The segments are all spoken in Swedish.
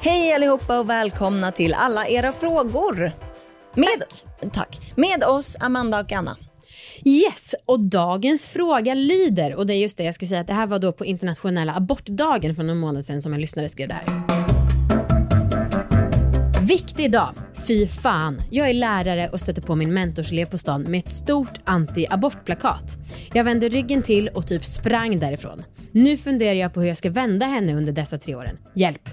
Hej allihopa och välkomna till alla era frågor. Med, tack. tack. Med oss Amanda och Anna. Yes, och dagens fråga lyder, och det är just det jag ska säga att det här var då på internationella abortdagen för någon månad sedan som en lyssnare skrev det här. Viktig dag. Fy fan. Jag är lärare och stöter på min mentorselev på stan med ett stort anti-abortplakat. Jag vände ryggen till och typ sprang därifrån. Nu funderar jag på hur jag ska vända henne under dessa tre åren. Hjälp.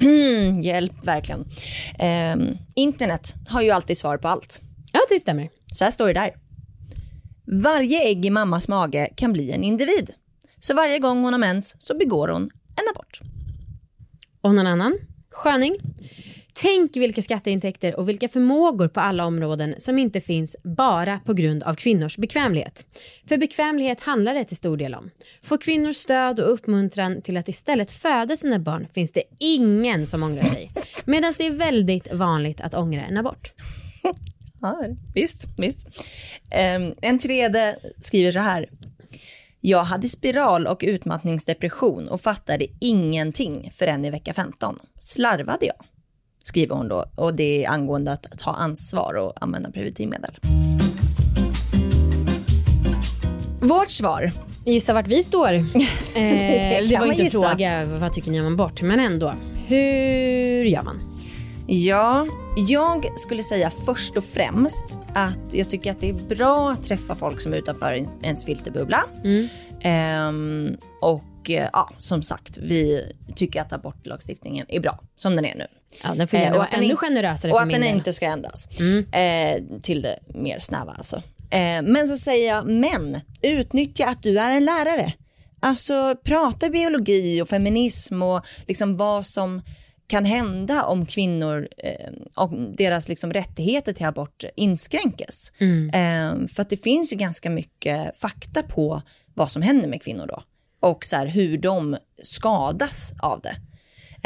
Hjälp, verkligen. Um, internet har ju alltid svar på allt. Ja, det stämmer. Så här står det där. Varje ägg i mammas mage kan bli en individ. Så varje gång hon har mens så begår hon en abort. Och någon annan? Sköning. Tänk vilka skatteintäkter och vilka förmågor på alla områden som inte finns bara på grund av kvinnors bekvämlighet. För bekvämlighet handlar det till stor del om. Får kvinnor stöd och uppmuntran till att istället föda sina barn finns det ingen som ångrar sig. Medan det är väldigt vanligt att ångra en abort. Ja, visst, visst. Um, en tredje skriver så här. Jag hade spiral och utmattningsdepression och fattade ingenting förrän i vecka 15. Slarvade jag? Skriver hon då och det är angående att ta ansvar och använda preventivmedel. Vårt svar. Gissa vart vi står. eh, det, det var inte fråga, vad tycker ni om abort? Men ändå. Hur gör man? Ja, jag skulle säga först och främst att jag tycker att det är bra att träffa folk som är utanför ens filterbubbla. Mm. Ehm, och eh, ja, som sagt, vi tycker att abortlagstiftningen är bra som den är nu. Ja, den får Eh, gärna och vara ännu generösare Och att den inte ska ändras Mm. eh, till det mer snäva alltså. Eh, men så säger jag, men utnyttja att du är en lärare. Alltså prata biologi och feminism och liksom vad som kan hända om kvinnor, eh, om deras liksom rättigheter till abort inskränkes. Mm. Eh, för att det finns ju ganska mycket fakta på vad som händer med kvinnor då. Och så här, hur de skadas av det.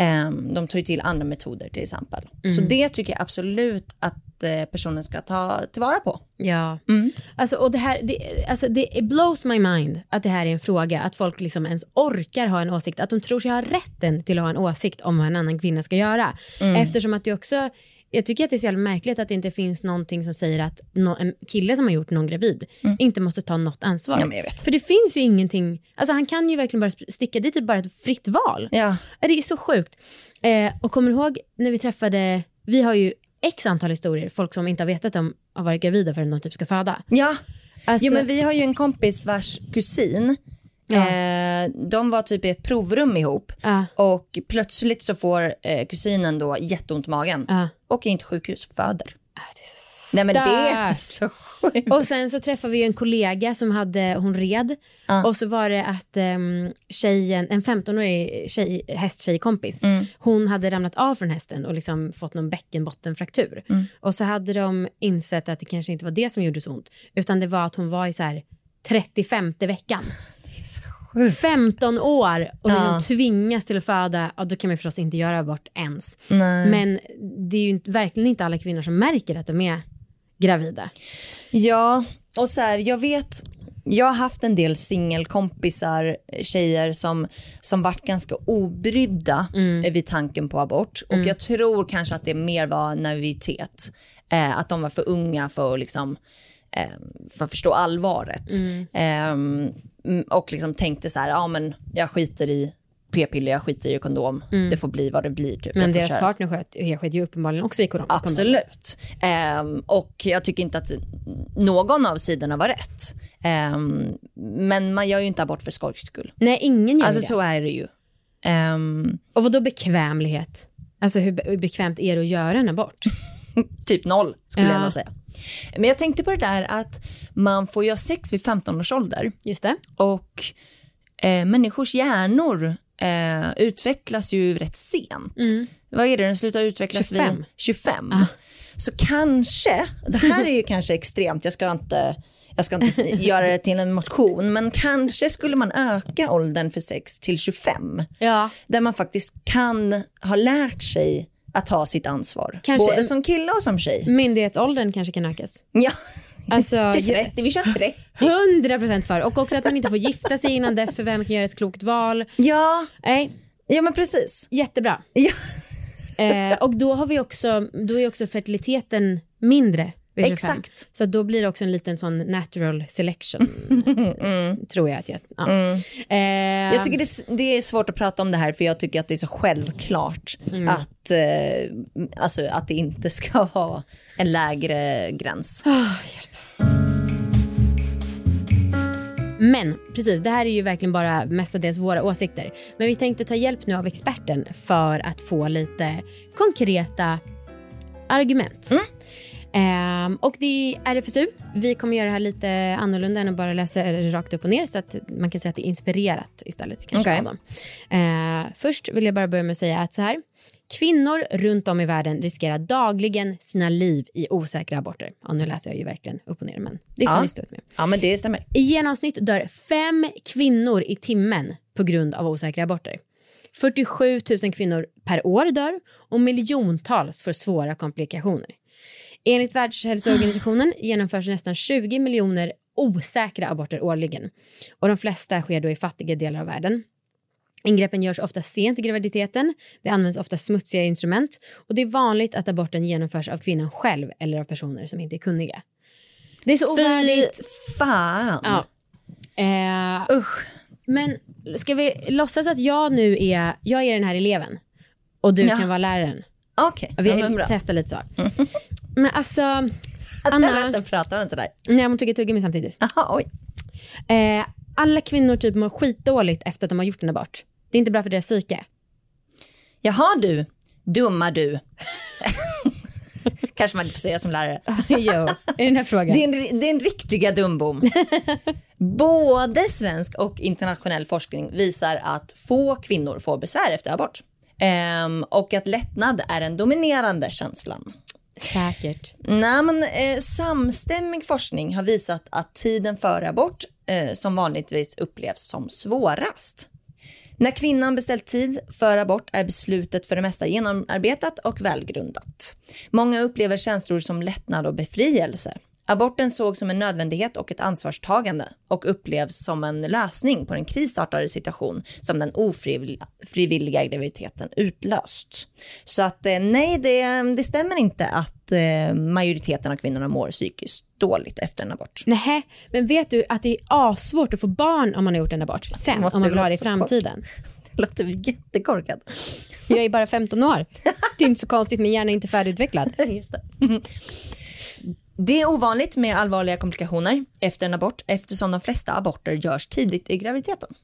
Eh, de tar ju till andra metoder till exempel. Så det tycker jag absolut att eh, personen ska ta tillvara på. Ja. Mm. Alltså, och det här, det, alltså, det it blows my mind att det här är en fråga, att folk liksom ens orkar ha en åsikt, att de tror sig ha rätten till att ha en åsikt om vad en annan kvinna ska göra. Mm. Eftersom att det också, jag tycker att det är så jävla märkligt att det inte finns någonting som säger att nå- en kille som har gjort någon gravid inte måste ta något ansvar. Mm. Ja, men jag vet. För det finns ju ingenting, alltså han kan ju verkligen bara sticka, det är typ bara ett fritt val. Ja, Det är så sjukt. Eh, och kommer du ihåg när vi träffade, vi har ju x antal historier, folk som inte har vetat om har varit gravida förrän de typ ska föda. Ja. Alltså, Jo men vi har ju en kompis vars kusin, Ja. eh, de var typ i ett provrum ihop Ja. och plötsligt så får eh, kusinen då jätteont i magen, Ja. åker in till sjukhus, föder. Ah, det är så Nej men det är så sjukt. Och sen så träffade vi en kollega som hade, hon red Ja. och så var det att um, tjejen, en 15-årig tjej, hästtjejkompis, Mm. hon hade ramlat av från hästen och liksom fått någon bäckenbottenfraktur. Mm. Och så hade de insett att det kanske inte var det som gjorde så ont, utan det var att hon var i så här 35 veckan. 15 år och när Ja. de tvingas till att föda, ja, då kan man förstås inte göra abort ens. Nej. Men det är ju verkligen inte alla kvinnor som märker att de är gravida. Ja, och så här, jag vet, jag har haft en del singelkompisar, tjejer som, som varit ganska obrydda eh, vid tanken på abort. Och jag tror kanske att det mer var naivitet. Eh, att de var för unga för att liksom, eh, för att förstå allvaret. Ehm, mm, och liksom tänkte så här, ja men jag skiter i p-piller, jag skiter i kondom. Det får bli vad det blir. Typ. Men deras partner sköt, sket ju uppenbarligen också i kondom. Absolut. Ehm, och jag tycker inte att någon av sidorna var rätt. Ehm, men man gör ju inte abort för skojs skull. Nej, ingen gör Alltså det. så är det ju. Ehm, Och vad då bekvämlighet? Alltså hur, be- hur bekvämt är det att göra en abort? typ noll skulle Ja. jag nog säga. Men jag tänkte på det där att man får ju ha sex vid 15 års ålder. Just det. Och eh, människors hjärnor eh, utvecklas ju rätt sent. Vad är det, den slutar utvecklas 25. vid 25. Så kanske, det här är ju kanske extremt, jag ska inte, jag ska inte göra det till en motion, men kanske skulle man öka åldern för sex till 25. Ja. Där man faktiskt kan ha lärt sig att ta sitt ansvar. Kanske Både som kille och som tjej. Myndighetsåldern kanske kan ökas. Ja, Alltså, Till 30, vi kör 30. 100 procent för. Och också att man inte får gifta sig innan dess för vem kan göra ett klokt val. Ja, Nej, ja men precis. jättebra. Ja. Eh, och då har vi också, då är också fertiliteten mindre vid 25. Exakt. Så då blir det också en liten sån natural selection. Tror jag att jag... Ja. Eh, Jag tycker det, är- det är svårt att prata om det här för jag tycker att det är så självklart att, eh, alltså, att det inte ska vara en lägre gräns. Men precis, det här är ju verkligen bara mestadels våra åsikter. Men vi tänkte ta hjälp nu av experten för att få lite konkreta argument. Ehm, och det är RFSU. Vi kommer göra det här lite annorlunda än att bara läsa det rakt upp och ner så att man kan säga att det är inspirerat istället. Kanske Okej. av dem. Ehm, först vill jag bara börja med att säga att så här. Kvinnor runt om i världen riskerar dagligen sina liv i osäkra aborter. Ja, nu läser jag ju verkligen upp och ner, men det får Ja. ni stå ut med. Ja men det stämmer. I genomsnitt dör fem kvinnor i timmen på grund av osäkra aborter. 47 000 kvinnor per år dör och miljontals får svåra komplikationer. Enligt Världshälsoorganisationen genomförs nästan 20 miljoner osäkra aborter årligen och de flesta sker då i fattiga delar av världen. Ingreppen görs ofta sent i graviditeten, det används ofta smutsiga instrument och det är vanligt att aborten genomförs av kvinnan själv eller av personer som inte är kunniga. Det är så Fy ovärdigt. fan. Ja. Eh, Usch. men ska vi låtsas att jag nu är, jag är den här eleven och du Ja. kan vara läraren? Okej, Vi ja, testar lite så. Men alltså, Anna. Anna, Vänta, pratar inte där. nej jag måste tugga tuggummi samtidigt. Jaha, oj. Eh, alla kvinnor typ mår skitdåligt efter att de har gjort en abort. Det är inte bra för deras psyke. Jaha du, dumma du. Kanske man inte får säga som lärare. jo, i den här frågan. Det är en, det är en riktiga dumbom. Både svensk och internationell forskning visar att få kvinnor får besvär efter abort. Ehm, och att lättnad är den dominerande känslan. Säkert. Nej, men, eh, samstämmig forskning har visat att tiden före abort eh, som vanligtvis upplevs som svårast. När kvinnan beställt tid för abort är beslutet för det mesta genomarbetat och välgrundat. Många upplever känslor som lättnad och befrielse. Aborten sågs som en nödvändighet och ett ansvarstagande och upplevs som en lösning på den krisartade situation som den ofrivilliga graviditeten utlöst. Så att eh, nej, det, det stämmer inte att eh, majoriteten av kvinnorna mår psykiskt dåligt efter en abort. Nej, men vet du att det är assvårt att få barn om man har gjort en abort sen, om man vill ha det i framtiden. Det låter jättekorkat. Jag är bara 15 år. Det är inte så konstigt, min hjärna är inte färdigutvecklad. Just det. Det är ovanligt med allvarliga komplikationer efter en abort eftersom de flesta aborter görs tidigt i graviditeten.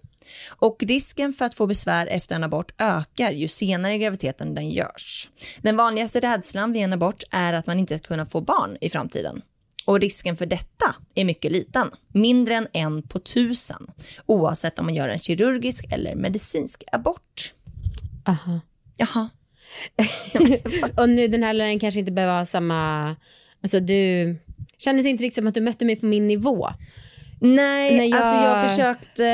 Och risken för att få besvär efter en abort ökar ju senare i graviditeten den görs. Den vanligaste rädslan vid en abort är att man inte ska kunna få barn i framtiden. Och risken för detta är mycket liten, mindre än en på tusen, oavsett om man gör en kirurgisk eller medicinsk abort. Aha. Jaha, Och nu den här läraren kanske inte behöver ha samma... Alltså du kändes inte riktigt som att du mötte mig på min nivå. Nej, När jag- alltså jag försökte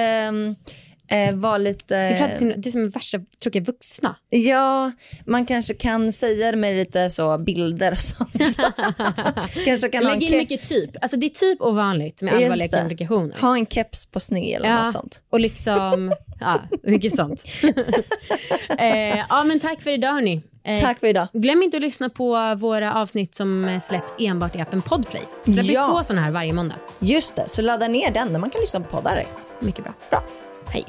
eh, vara lite... Du pratar som, du är som värsta tråkiga vuxna. Ja, man kanske kan säga det med lite så bilder och sånt. kanske kan Lägg in ke- mycket typ. Alltså det är typ ovanligt med allvarliga komplikationer. ha en keps på sned eller något sånt. och liksom, ja, mycket sånt. eh, ja, men tack för idag hörni. Eh, Tack för idag. Glöm inte att lyssna på våra avsnitt som eh, släpps enbart i appen Podplay. Släpper Ja. två sådana här varje måndag. Just det, så ladda ner den där man kan lyssna på poddar. Mycket bra. Bra. Hej.